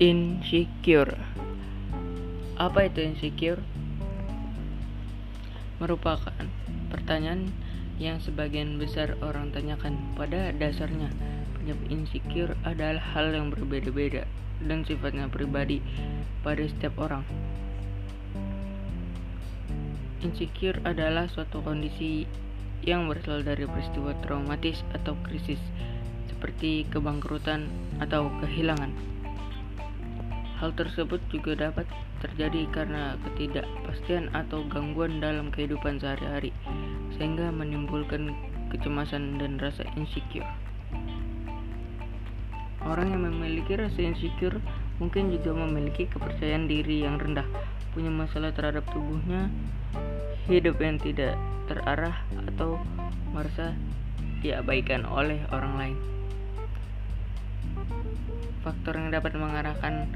Insecure Apa itu insecure? Merupakan pertanyaan yang sebagian besar orang tanyakan Pada dasarnya, penyebab insecure adalah hal yang berbeda-beda dan sifatnya pribadi pada setiap orang Insecure adalah suatu kondisi yang berasal dari peristiwa traumatis atau krisis seperti kebangkrutan atau kehilangan. Hal tersebut juga dapat terjadi karena ketidakpastian atau gangguan dalam kehidupan sehari-hari, sehingga menimbulkan kecemasan dan rasa insecure. Orang yang memiliki rasa insecure mungkin juga memiliki kepercayaan diri yang rendah, punya masalah terhadap tubuhnya, hidup yang tidak terarah, atau merasa diabaikan oleh orang lain. Faktor yang dapat mengarahkan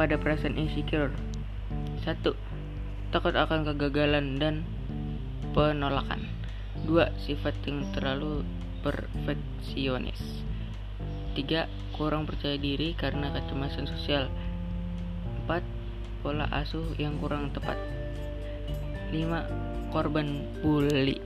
pada perasaan insecure. Satu, takut akan kegagalan dan penolakan. Dua, sifat yang terlalu perfeksionis. Tiga, kurang percaya diri karena kecemasan sosial. Empat, pola asuh yang kurang tepat. Lima, korban bully.